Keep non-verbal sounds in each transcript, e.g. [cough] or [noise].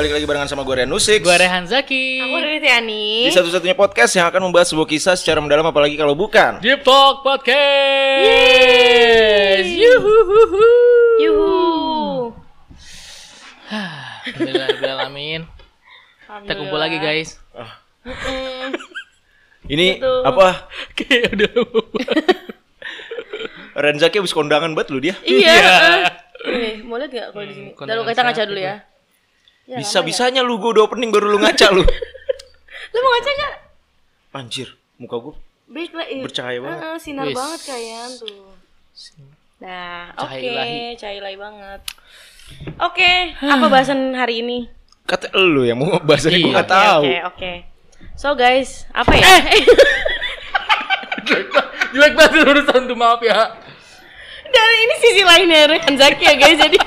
balik lagi barengan sama gue Rian Nusik Gue Rehan Zaki. Aku Riri Tiani. Di satu-satunya podcast yang akan membahas sebuah kisah secara mendalam apalagi kalau bukan Deep Talk Podcast. Yuhuhuhu. Yuhu. Alhamdulillah, Kita kumpul lagi guys. Mm-mm. Ini Betul. apa [laughs] Oke, udah. Renzaki habis kondangan banget lu dia Iya. Iya. eh. Nih, mau lihat gak kalau di sini? Kondangan kita ngaca dulu ya. Ya, Bisa-bisanya lu gue udah opening baru lu ngaca lu ya. [laughs] Lu mau ngaca gak? Anjir muka gue eh. Bercahaya banget. Heeh, sinar Wis. banget kayaknya tuh. Nah, oke, cahaya ilahi banget. Oke, apa bahasan hari ini? Kata lu yang mau bahasanya gue Iya. gak tahu Oke, oke. So guys, apa ya? Eh. [laughs] [laughs] Jelek banget urusan tuh maaf ya. Dan ini sisi lainnya Rehan Zaki ya guys. Jadi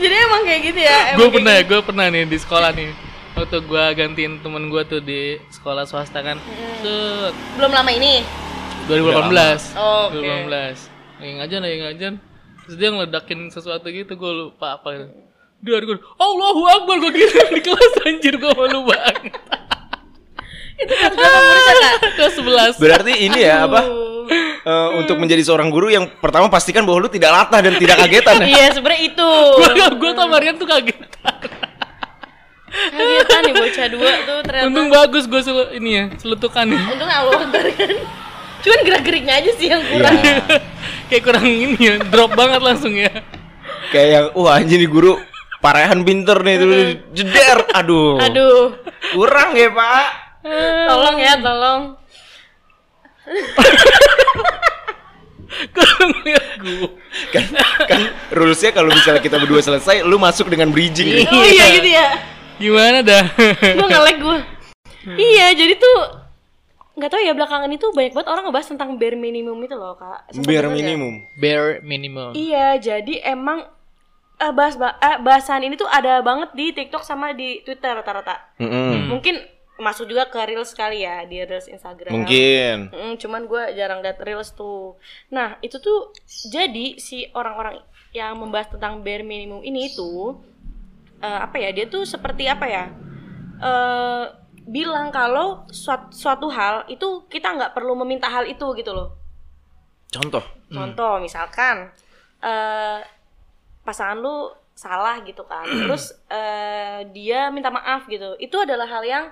jadi emang kayak gitu ya. Gue pernah ya, gitu. gue pernah nih di sekolah nih. Waktu gue gantiin temen gue tuh di sekolah swasta kan. Tuh Belum lama ini. 2018. Oh, oke. 2018. Lagi ngajan, lagi ngajan. Terus dia ngeledakin sesuatu gitu, gue lupa apa gitu. Dia gue, Allahu Akbar gue gitu [laughs] di kelas anjir gue malu banget. Itu kan berapa murid kelas 11. Berarti ini ya apa eh, Untuk menjadi seorang guru yang pertama pastikan bahwa lu tidak latah dan tidak kagetan ya Iya, sebenarnya itu. gue gue sama Marian tuh kaget. Kagetan nih bocah dua tuh ternyata. Untung bagus gue selu, ini ya, selutukannya. Untung Allah kan. Cuman gerak-geriknya aja sih yang kurang. Iya. Kayak kurang ini ya, drop banget langsung ya. Kayak yang Wah anjir nih guru Parehan pinter nih tuh Jeder Aduh Aduh. Kurang ya pak Tolong ya, tolong. Kurang lihat gue. kan kan rulesnya kalau misalnya kita berdua selesai lu masuk dengan bridging Oh iya gitu ya. Gimana dah? Gua nge-lag gua. Iya, jadi tuh nggak tahu ya belakangan itu banyak banget orang ngebahas tentang bare minimum itu loh kak. Denger ya? minimum Bare minimum. Iya, jadi emang eh, bahas eh, bahasan ini tuh ada banget di TikTok sama di Twitter rata-rata. Mm-mm. Mungkin masuk juga ke reels sekali ya di reels Instagram. mungkin Mm, cuman gue jarang liat reels tuh. Nah itu tuh jadi si orang-orang yang membahas tentang bare minimum ini itu eh, apa ya dia tuh seperti apa ya eh bilang kalau suatu, suatu hal itu kita nggak perlu meminta hal itu gitu loh. contoh Contoh misalkan eh pasangan lu salah gitu kan, [clears throat] terus eh, dia minta maaf gitu, itu adalah hal yang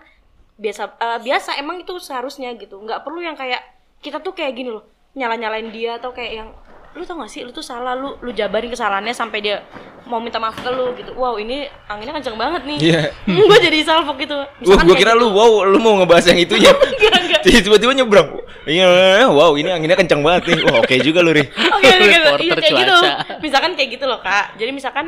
biasa eh, biasa emang itu seharusnya gitu, nggak perlu yang kayak kita tuh kayak gini loh nyala nyalain dia atau kayak yang lu tau gak sih lu tuh salah lu lu jabarin kesalahannya sampai dia mau minta maaf ke lu gitu wow ini anginnya kenceng banget nih Iya. [laughs] gue jadi salfok gitu Misalkan gua kayak kira gitu. lu wow, lu mau ngebahas yang itunya. Enggak, [laughs] enggak. Tiba-tiba nyebrang. Iya, wow, ini anginnya kencang banget nih. Wah, oke juga lu, Ri. [laughs] Oke, oke, oke. Reporter Iya, kayak gitu. Misalkan kayak gitu loh, Kak. Jadi misalkan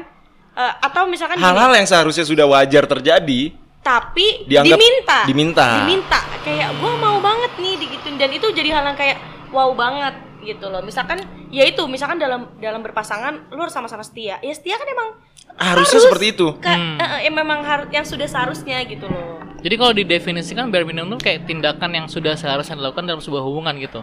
eh, atau misalkan Hal-hal yang seharusnya sudah wajar terjadi, tapi Dianggap diminta. diminta. Diminta. Kayak gua mau banget nih digituin dan itu jadi hal yang kayak wow banget gitu loh. Misalkan ya itu, misalkan dalam dalam berpasangan lu harus sama-sama setia. Ya setia kan emang harusnya Harus. seperti itu. ka- Hmm. eh, eh, memang harus yang sudah seharusnya gitu loh. Jadi kalau didefinisikan bare minimum tuh kayak tindakan yang sudah seharusnya dilakukan dalam sebuah hubungan gitu.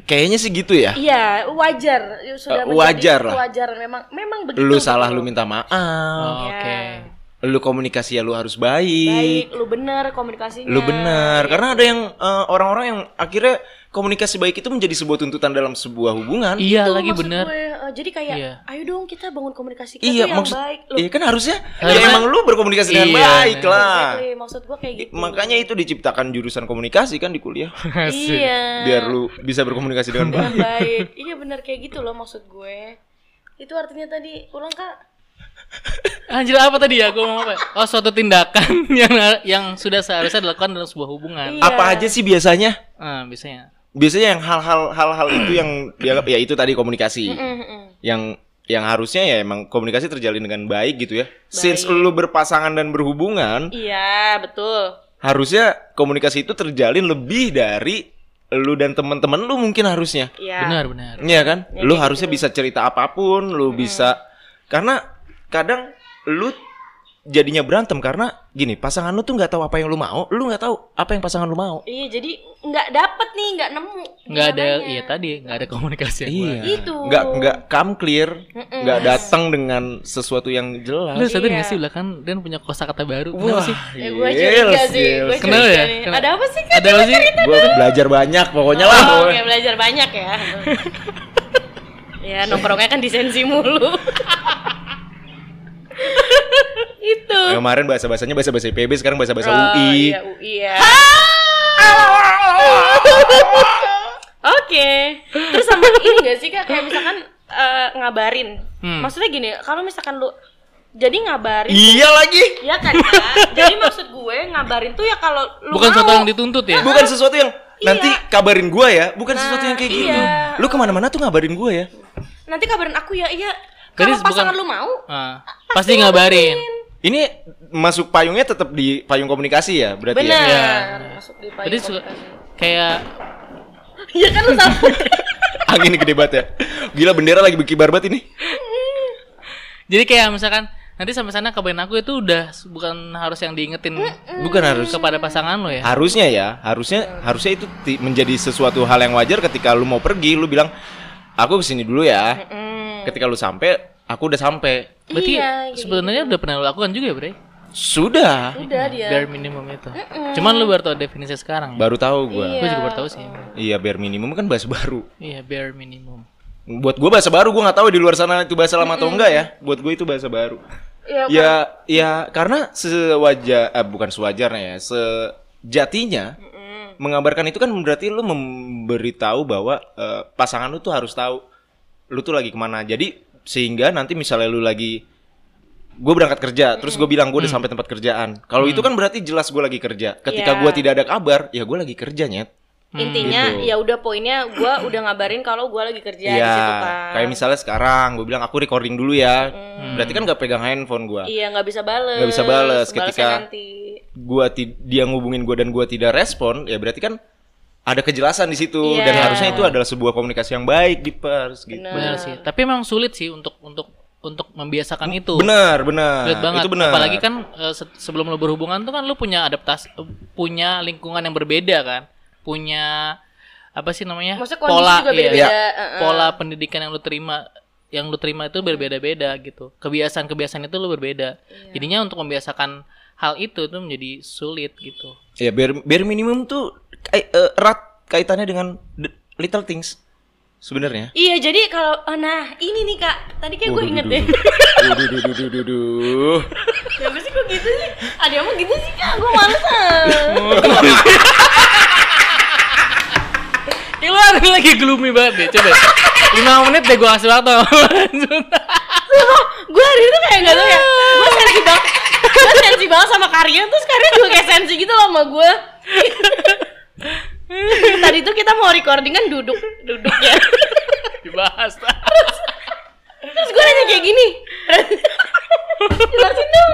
Kayaknya sih gitu ya. Iya, wajar. Ya, Sudah menjadi wajar lah. Wajar memang memang begitu. Lu salah lu minta maaf. Oh, Ya. Lu komunikasi ya lu harus baik. Baik, lu bener komunikasinya. Lu benar. Karena ada yang eh, orang-orang yang akhirnya komunikasi baik itu menjadi sebuah tuntutan dalam sebuah hubungan. Iya Itu lagi bener. gue, eh, jadi kayak Iya. ayo dong kita bangun komunikasi kita Iya, yang maksud baik. Loh, Iya kan harusnya ya emang lu berkomunikasi dengan Iya, baik nah. lah. exactly, maksud gue kayak gitu. Makanya itu diciptakan jurusan komunikasi kan di kuliah. [laughs] Iya. Biar lu bisa berkomunikasi dengan dengan baik. baik. iya bener kayak gitu loh maksud gue. Itu artinya tadi ulang Kak. [laughs] Anjir apa tadi ya? Gue mau apa? Oh suatu tindakan [laughs] yang yang sudah seharusnya dilakukan dalam sebuah hubungan. Iya. Apa aja sih biasanya? Ah, biasanya. Biasanya yang hal-hal hal-hal itu yang [clears throat] dianggap ya itu tadi komunikasi. Yang yang harusnya ya emang komunikasi terjalin dengan baik gitu ya. Since lu berpasangan dan berhubungan, Iya, betul. harusnya komunikasi itu terjalin lebih dari lu dan teman-teman lu mungkin harusnya. Iya. Benar, benar. Iya kan? Ya, lu harusnya bisa cerita apa pun, lu bisa karena kadang lu jadinya berantem karena gini pasangan lu tuh nggak tahu apa yang lu mau lu nggak tahu apa yang pasangan lu mau Iya, jadi nggak dapet nih, nggak nemu. nggak ada iya tadi nggak ada komunikasi yang iya. Itu. nggak nggak come clear nggak datang dengan sesuatu yang jelas lu sadar Iya. nggak sih belakang Dan punya kosakata baru kenapa sih Ya, gue curiga sih, gue curiga ya? Kenapa? Ada apa sih kan? ada apa sih gue belajar banyak pokoknya lah Oh, oke belajar banyak ya. [laughs] ya nongkrongnya kan di sensi mulu. [laughs] [laughs] itu. kemarin bahasa bahasanya bahasa bahasa IPB sekarang bahasa bahasa Oh, UI Iya, UI ya. [laughs] Oke. Terus sama ini gak sih Kak kayak misalkan eh, ngabarin. Hmm. Maksudnya gini, kalau misalkan lu jadi ngabarin iya lagi Iya kan Kak? [laughs] Jadi maksud gue ngabarin tuh ya kalau lu bukan mau. sesuatu yang dituntut ya bukan sesuatu yang nanti Iya. kabarin gue ya bukan Nah, sesuatu yang kayak gitu iya. lu ke mana-mana tuh ngabarin gue ya Nanti kabarin aku ya, iya. Jadi Kalau pasangan bukan- lu mau, Ah, pasti ngabarin ini masuk payungnya tetap di payung komunikasi ya berarti benar. ya Iya. Masuk di Jadi payung su- komunikasi. kayak Iya kan lu [laughs] sama. angin gede banget ya gila bendera lagi berkibar banget ini jadi kayak misalkan nanti sampai sana kabarin aku itu udah bukan harus yang diingetin bukan harus kepada pasangan lo ya harusnya ya harusnya harusnya itu menjadi sesuatu hal yang wajar ketika lu mau pergi lu bilang aku ke sini dulu ya Hmm. Ketika lu sampai aku udah sampai. Berarti Iya, gitu. sebenarnya udah pernah lo lakukan juga ya bre? Sudah. Udah dia. bare minimum itu. Cuman lu baru tau definisi sekarang. Ya? baru tahu gua. Gue juga baru tahu sih. Iya bare minimum kan bahasa baru. Iya bare minimum. Buat gua bahasa baru gua nggak tahu di luar sana itu bahasa lama atau enggak ya. Buat gue itu bahasa baru. Iya, ya ya karena sewajar eh, bukan sewajarnya ya sejatinya mengabarkan itu kan berarti lu memberitahu bahwa eh, pasangan lu tuh harus tahu lu tuh lagi ke mana? Jadi sehingga nanti misalnya lu lagi gue berangkat kerja terus gue bilang gue udah sampai tempat kerjaan. Kalau itu kan berarti jelas gue lagi kerja. Ketika Iya. gue tidak ada kabar ya gue lagi kerja nyet. Intinya gitu. ya udah poinnya gua udah ngabarin kalau gua lagi kerja di Iya, situ kan. kayak misalnya sekarang gue bilang aku recording dulu ya. Berarti kan gak pegang handphone gue Iya nggak bisa bales. Nggak bisa bales. Ketika- ti- dia ngubungin gua dan gua tidak respon ya berarti kan ada kejelasan di situ Iya. dan harusnya itu adalah sebuah komunikasi yang baik di pers gitu. benar sih tapi memang sulit sih untuk untuk untuk membiasakan itu Benar, benar. Sulit banget Itu benar. apalagi kan eh, se- sebelum lo berhubungan tuh kan lo punya adaptasi punya lingkungan yang berbeda kan punya apa sih namanya Maksudnya kondisi juga iya. beda-beda. Iya. Heeh. pola pendidikan yang lu terima yang lu terima itu berbeda-beda gitu kebiasaan-kebiasaan itu lu berbeda Iya. jadinya untuk membiasakan hal itu tuh menjadi sulit gitu ya bare, bare minimum tuh eh, erat kaitannya dengan the little things sebenarnya. Iya jadi kalau oh, nah ini nih kak tadi kayak gue inget duh, deh. duh, duh, duh, duh, duh, duh, duh. Kenapa sih kok gitu sih? Ada yang mau gitu sih kak, gue males. Ya lu hari lagi gloomy banget deh, coba 5 menit deh gua kasih waktu gue hari itu kayak gak tau ya gue sensi banget gue sensi banget sama Karyan terus Karyan juga kayak sensi gitu loh sama gue [laughs] tadi tuh kita mau recording kan duduk duduk ya. [laughs] Dibahas. Terus gue nanya kayak gini. Jelasin dong.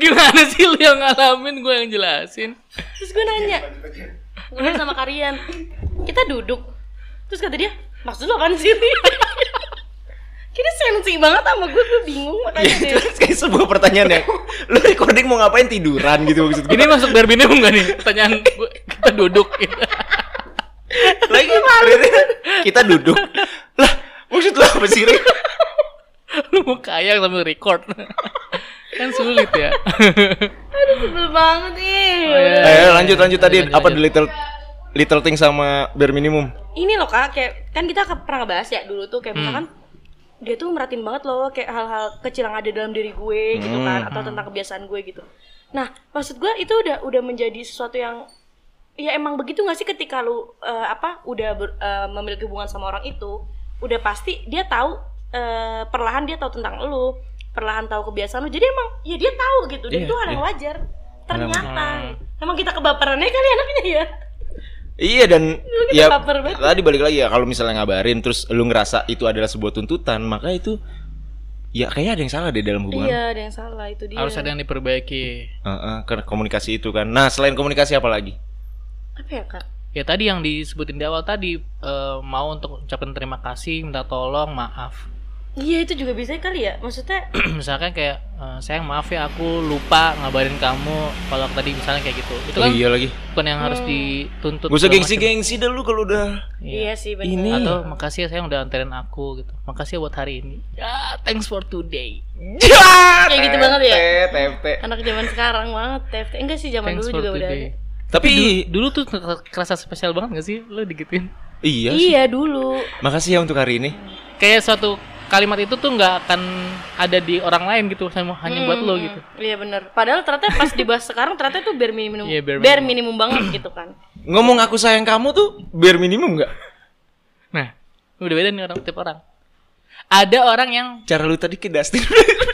Gimana sih lu yang ngalamin, gue yang jelasin. Terus gue nanya. Gue nanya sama Karyan kita duduk. Terus kata dia maksud lu apaan sih? [laughs] Kira sensi banget sama gue, gue bingung makanya Ya, deh. itu kayak sebuah pertanyaan ya. Lu recording mau ngapain? Tiduran gitu maksud gue. Ini masuk bare minimum gak nih? Pertanyaan gue, kita duduk gitu. [laughs] Lagi Riri, kita duduk. Lah, maksud lu apa sih? Lu mau kayak sambil record Kan sulit ya Aduh sebel banget nih. Oh, iya. Eh, lanjut lanjut tadi Lanjut, apa lanjut. the little little thing sama bare minimum. Ini loh kak, kayak kan kita pernah ngebahas ya dulu tuh kayak Hmm. misalkan dia tuh merhatiin banget loh kayak hal-hal kecil yang ada dalam diri gue gitu Hmm. kan atau tentang kebiasaan gue gitu. Nah maksud gue itu udah udah menjadi sesuatu yang ya emang begitu gak sih ketika lu eh, apa udah ber- eh, memiliki hubungan sama orang itu udah pasti dia tahu eh, perlahan dia tahu tentang lu perlahan tahu kebiasaan lu jadi emang ya dia tahu gitu dan Iya, itu hal yang iya. wajar ternyata emang kita kebaperannya kali anaknya ya Iya dan ya tadi balik lagi ya kalau misalnya ngabarin terus lu ngerasa itu adalah sebuah tuntutan, maka itu ya kayaknya ada yang salah deh dalam hubungan. iya ada yang salah itu dia Harus ada yang diperbaiki Heeh, karena komunikasi itu kan. Nah, selain komunikasi apa lagi? Apa ya kak Ya tadi yang disebutin di awal tadi eh, Mau untuk ucapkan terima kasih Minta tolong, maaf Iya itu juga bisa kali ya. Maksudnya [clears throat] misalkan kayak eh, sayang maaf ya aku lupa ngabarin kamu kalau tadi misalnya kayak gitu itu Oh, kan iya lagi. bukan yang harus dituntut Gak usah segala macem. gengsi-gengsi dah lu kalau udah iya, sih benar. Ini. atau makasih ya sayang udah anterin aku gitu makasih ya buat hari ini ya thanks for today Kayak gitu banget ya? TFT. Anak zaman sekarang banget TFT. Enggak sih zaman thanks dulu juga udah ada. today Tapi dulu tuh kerasa spesial banget gak sih lo digituin iya sih. Iya dulu. Makasih ya untuk hari ini. kayak suatu kalimat itu tuh nggak akan ada di orang lain gitu sama hanya buat lo gitu Iya benar. Padahal ternyata pas dibahas sekarang ternyata itu bare minimum. Iya, bare bare minimum banget gitu kan. Ngomong aku sayang kamu tuh biar minimum nggak? nah udah beda nih orang tipe orang ada orang yang Cara lu tadi ke Dustin.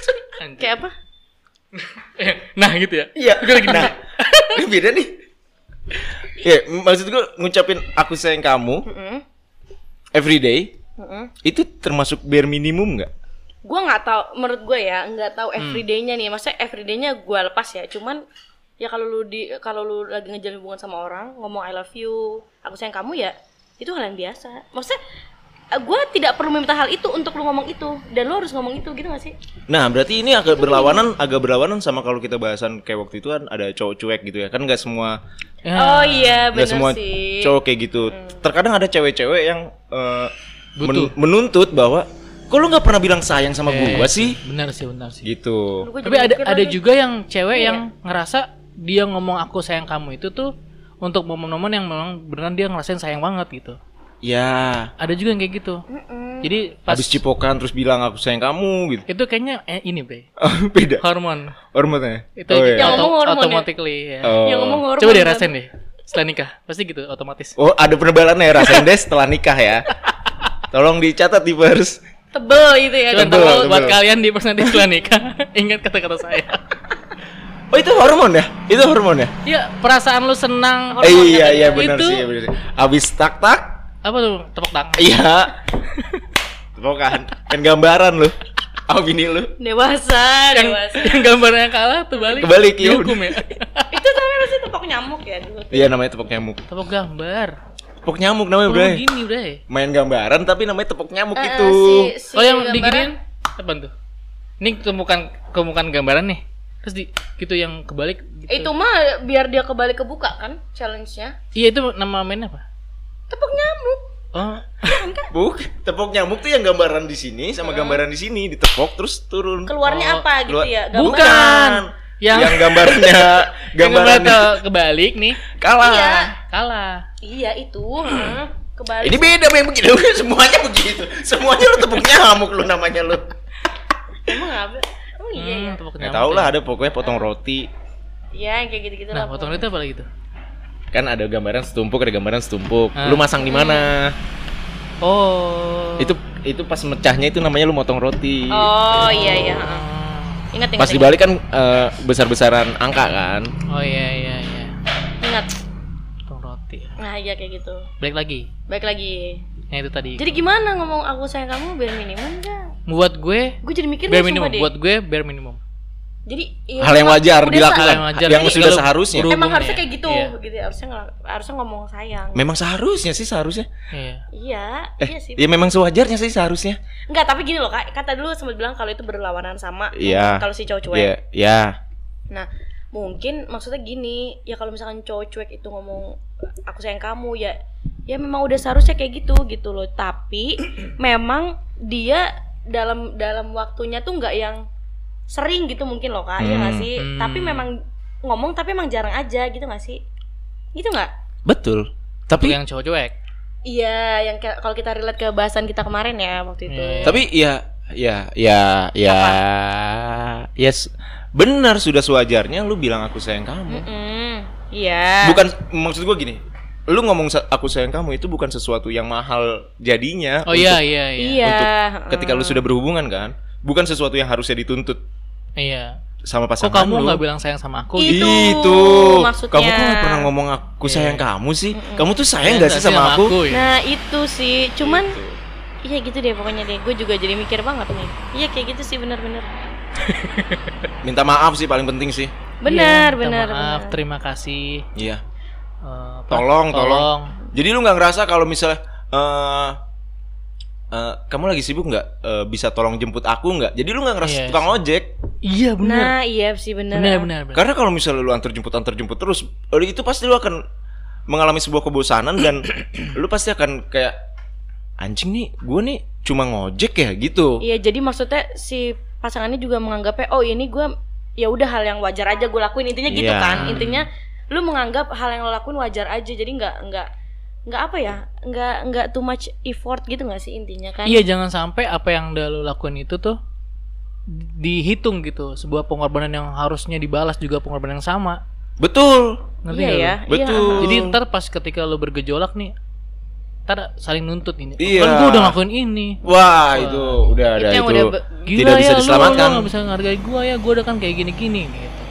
[laughs] Kayak apa? [laughs] nah gitu ya Iya. Nah, ini [laughs] beda nih. Ya, maksud gue ngucapin aku sayang kamu Heeh. every day Heeh. itu termasuk bare minimum nggak? Gue nggak tahu. Menurut gue ya nggak tahu Hmm. everydaynya nih. Maksudnya everydaynya gue lepas ya. Cuman ya kalau lu di kalau lu lagi ngejalin hubungan sama orang ngomong I love you, aku sayang kamu ya itu hal yang biasa. Maksudnya gue tidak perlu meminta hal itu untuk lu ngomong itu dan lu harus ngomong itu gitu gak sih? Nah, berarti ini agak berlawanan, agak berlawanan sama kalau kita bahasan kayak waktu itu kan ada cowok cuek gitu ya. Kan nggak semua Ya, Oh iya benar semua sih. cowok kayak gitu. Terkadang ada cewek-cewek yang eh, Butuh. men- menuntut bahwa kok lu nggak pernah bilang sayang sama eh, gua sih? benar sih benar sih Gitu. Tapi ada ada lagi. juga yang cewek Iya. yang ngerasa dia ngomong aku sayang kamu itu tuh untuk momen-momen yang memang beneran dia ngerasain sayang banget gitu Ya, ada juga yang kayak gitu Mm-mm. jadi pas habis cipokan terus bilang aku sayang kamu gitu. itu kayaknya eh, ini be [laughs] Beda. hormon Hormonnya. itu oh, iya. Yang ngomong hormon ya? automatically ya. Oh. Yang ngomong hormon coba deh kan. rasain deh setelah nikah pasti gitu otomatis Oh, ada penebalannya ya rasain deh setelah nikah ya. Tolong dicatat di pers. tebel gitu ya. Coba Tebel, buat tebel. kalian di personality setelah nikah [laughs] ingat kata-kata saya Oh, itu hormon ya? Itu hormon ya? ya perasaan lu senang Eh, Hormonnya iya iya ya. benar Itu- sih, benar sih. Abis tak tak, apa tuh tepuk tangan iya. [laughs] Tepokan, kan gambaran lu. Oh bini lu. Dewasa, yang, dewasa. yang gambarnya kalah terbalik Kebalik, ya dihukum [laughs] ya itu namanya pasti tepok nyamuk ya dulu. Iya namanya tepok nyamuk. tepuk gambar Tepok nyamuk namanya, oh, Bray. gini bray Main gambaran tapi namanya tepok nyamuk Eh, itu. si- si oh yang diginiin apa tuh ini temukan temukan gambaran nih terus di gitu yang kebalik gitu. Itu mah biar dia kebalik kebuka kan challenge-nya. iya itu nama mainnya apa Tepok nyamuk. oh Buk, tepok nyamuk tuh yang gambaran di sini sama gambaran di sini ditepok terus turun. Keluarnya Oh, apa gitu Keluar- ya? Bukan. Bukan. Yang- yang gambarnya [laughs] gambaran gambar ke- kebalik nih kalah. Iya. kalah Iya itu. heeh. Kebalik. Ini beda yang begitu, [laughs] semuanya begitu. Semuanya lu tepuk nyamuk lu namanya lu. Emang apa? Emang iya ya. Hmm, tepuk Nggak nyamuk tahu ya. lah ada pokoknya potong roti. Iya kayak gitu-gitu nah lah. potong itu apa lagi tuh Kan ada gambaran setumpuk, ada gambaran setumpuk. Ah. Lu masang di mana? oh Itu itu pas mecahnya itu namanya lu motong roti. Oh iya iya. heeh. Ingat ingat. Pas dibalik kan eh, besar-besaran angka kan. oh iya iya iya Ingat. potong roti Nah iya kayak gitu. balik lagi Baik lagi. yang itu tadi Jadi gimana ngomong aku sayang kamu bare minimum enggak? buat gue Gue jadi mikir bare minimum deh. buat gue bare minimum Jadi iya, Hal yang wajar udah dilakukan. yang wajar. Yang sudah seharusnya. berhubung Emang harusnya ya, kayak gitu, iya. gitu. ya. Harusnya harusnya ngomong sayang. Memang seharusnya sih seharusnya. iya Iya, Eh, iya sih. ya memang sewajarnya sih seharusnya. Enggak, tapi gini loh, Kak. Kata dulu sempat bilang kalau itu berlawanan sama Iya. kalau si cowok cuek. Iya, ya. Nah, mungkin maksudnya gini, ya kalau misalkan cowok cuek itu ngomong aku sayang kamu ya ya memang udah seharusnya kayak gitu gitu loh. Tapi [clears throat] memang dia dalam dalam waktunya tuh nggak yang sering gitu mungkin loh Kak. Iya nggak Hmm, sih? hmm. Tapi memang ngomong tapi emang jarang aja gitu nggak sih? Gitu nggak? Betul. Tapi yang cowok cuek Iya, yang kayak- kalau kita relate ke bahasan kita kemarin ya waktu itu. Iya. tapi ya ya ya ya yes benar sudah sewajarnya lu bilang aku sayang kamu. Iya. Bukan maksud gua gini. Lu ngomong aku sayang kamu itu bukan sesuatu yang mahal jadinya oh untuk- iya iya iya Iya. untuk ketika lu sudah berhubungan kan. Bukan sesuatu yang harusnya dituntut iya sama kok pasangan kamu lu. nggak bilang sayang sama aku Itu itu maksudnya. kamu kok nggak pernah ngomong aku sayang kamu sih kamu tuh sayang Sayang gak sih nggak sama aku, ya? Nah itu sih, cuman Gitu. iya gitu deh pokoknya deh. Gue juga jadi mikir banget nih. Iya kayak gitu sih bener-bener. [laughs] minta maaf sih paling penting sih Bener Iya, minta bener. maaf bener. terima kasih iya Eh, apa? tolong tolong jadi lu nggak ngerasa kalau misalnya eh "Eh, kamu lagi sibuk nggak? Eh, bisa tolong jemput aku nggak? Jadi lu nggak ngerasa Yes. tukang ojek. Iya benar. Nah, iya sih bener. Benar benar benar. Karena kalau misalnya lu antar jemput antar jemput terus, eh, itu pasti lu akan mengalami sebuah kebosanan dan [clears throat] lu pasti akan kayak anjing nih, gue nih cuma ngojek ya gitu. Iya, jadi maksudnya si pasangannya juga menganggapnya oh ini gue ya udah hal yang wajar aja gue lakuin intinya gitu Iya. kan. Intinya lu menganggap hal yang lo lakuin wajar aja. Jadi nggak nggak nggak apa ya? nggak nggak too much effort gitu nggak sih intinya kan? Iya jangan sampai apa yang udah lu lakuin itu tuh dihitung gitu sebuah pengorbanan yang harusnya dibalas juga pengorbanan yang sama Betul. ngerti Iya nggak lu? ya. Betul. Iya. jadi ntar pas ketika lu bergejolak nih ntar saling nuntut ini Iya. kan gue udah ngelakuin ini Wah, itu udah ada Itu itu. yang udah be- Gila tidak bisa ya, lu- diselamatkan. lu, gak bisa ngargai gue ya gue udah kan kayak gini-gini gitu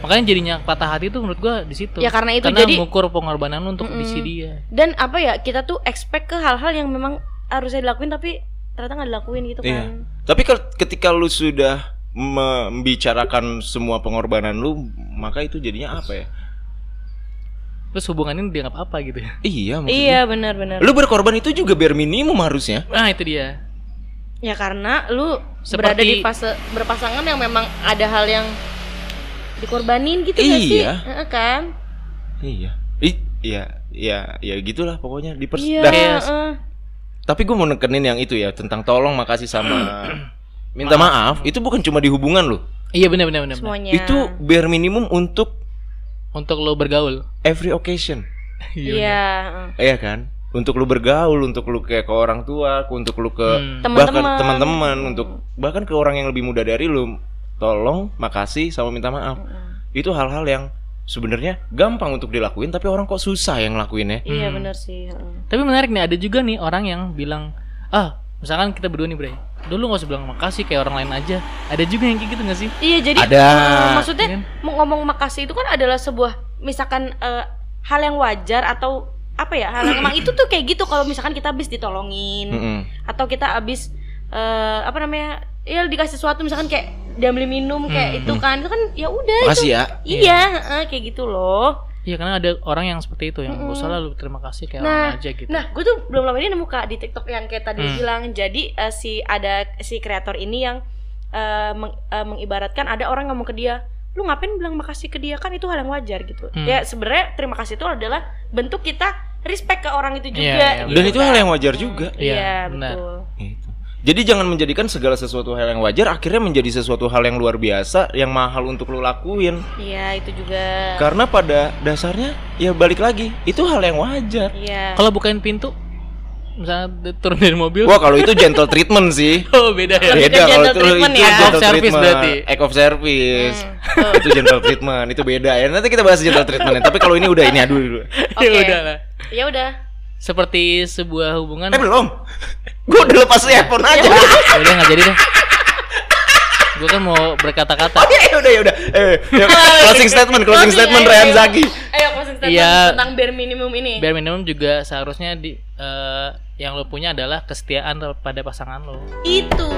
makanya jadinya patah hati tuh menurut gue di situ Ya, karena itu karena jadi- mengukur pengorbanan lu untuk misi dia Dan apa ya? Kita tuh expect ke hal-hal yang memang harusnya dilakuin tapi ternyata nggak dilakuin gitu Iya. kan. Tapi kalau ketika lu sudah membicarakan semua pengorbanan lu, maka itu jadinya apa ya? terus hubungan ini dianggap apa gitu ya Iya, maksudnya. Iya benar-benar. Lu berkorban itu juga bare minimum harusnya. nah itu dia Ya karena lu Seperti- berada di fase berpasangan yang memang ada hal yang dikorbanin gitu nggak sih? Iya. Heeh, kan? Iya. Ih, iya, iya, ya gitulah pokoknya di pers- Iya. Heeh. Tapi gue mau nekenin yang itu ya tentang tolong makasih sama [clears throat] minta maaf. Itu bukan cuma di hubungan lu. iya benar benar benar. Semuanya. Itu bare minimum untuk untuk lo bergaul every occasion. [laughs] Iya. heeh. Iya kan? Untuk lu bergaul, untuk lu kayak ke orang tua, untuk lu ke Hmm. bahkan Teman-teman. teman-teman, untuk bahkan ke orang yang lebih muda dari lu, tolong, makasih sama minta maaf. Itu hal-hal yang sebenarnya gampang untuk dilakuin tapi orang kok susah yang ngelakuinnya. Iya Hmm. benar sih. heeh. Tapi menarik nih ada juga nih orang yang bilang ah misalkan kita berdua nih Bre dulu nggak usah bilang makasih kayak orang lain aja ada juga yang kayak gitu gak sih Iya jadi Ada. eh, maksudnya Kan? mau ngomong makasih itu kan adalah sebuah misalkan eh, hal yang wajar atau apa ya hal yang emang itu tuh kayak gitu kalau misalkan kita habis ditolongin Mm-mm. atau kita habis eh, apa namanya ya dikasih sesuatu misalkan kayak dia beli minum kayak itu kan itu kan ya udah Makasih itu ya. iya heeh, kayak gitu loh iya karena ada orang yang seperti itu yang gak usah lalu terima kasih kayak Nah, orang aja gitu Nah, gue tuh belum lama ini nemu kak di TikTok yang kayak tadi Hmm. bilang. Jadi eh, si ada si kreator ini yang eh, meng- eh, mengibaratkan ada orang ngomong ke dia, lu ngapain bilang makasih ke dia kan itu hal yang wajar gitu. Hmm. Ya sebenarnya terima kasih itu adalah bentuk kita respect ke orang itu Iya, juga. iya, gitu Dan itu kan. hal yang wajar juga. Iya, Iya, benar. betul. Gitu. Jadi jangan menjadikan segala sesuatu hal yang wajar akhirnya menjadi sesuatu hal yang luar biasa yang mahal untuk lu lakuin. Iya, itu juga. Karena pada dasarnya ya balik lagi itu hal yang wajar. Iya. kalau bukain pintu misalnya turun dari mobil Wah kalau itu gentle [laughs] treatment sih. oh beda ya Beda kalau gentle itu, treatment itu ya. Act of gentle service treatment. berarti. Act of service. Hmm. [laughs] itu gentle treatment, itu beda ya. Nanti kita bahas gentle treatment. Tapi kalau ini udah ini aduh dulu. [laughs] ya Oke. udah lah Ya udah. seperti sebuah hubungan Eh belum. Gue udah lepas earphone aja. ya udah nggak jadi deh gue kan mau berkata-kata ya udah ya udah. Eh, ya, closing statement, closing statement ayo, Ryan ayo. Zaki. Ayo closing statement Iya. tentang bare minimum ini. bare minimum juga seharusnya di eh, yang lo punya adalah kesetiaan pada pasangan lo Itu.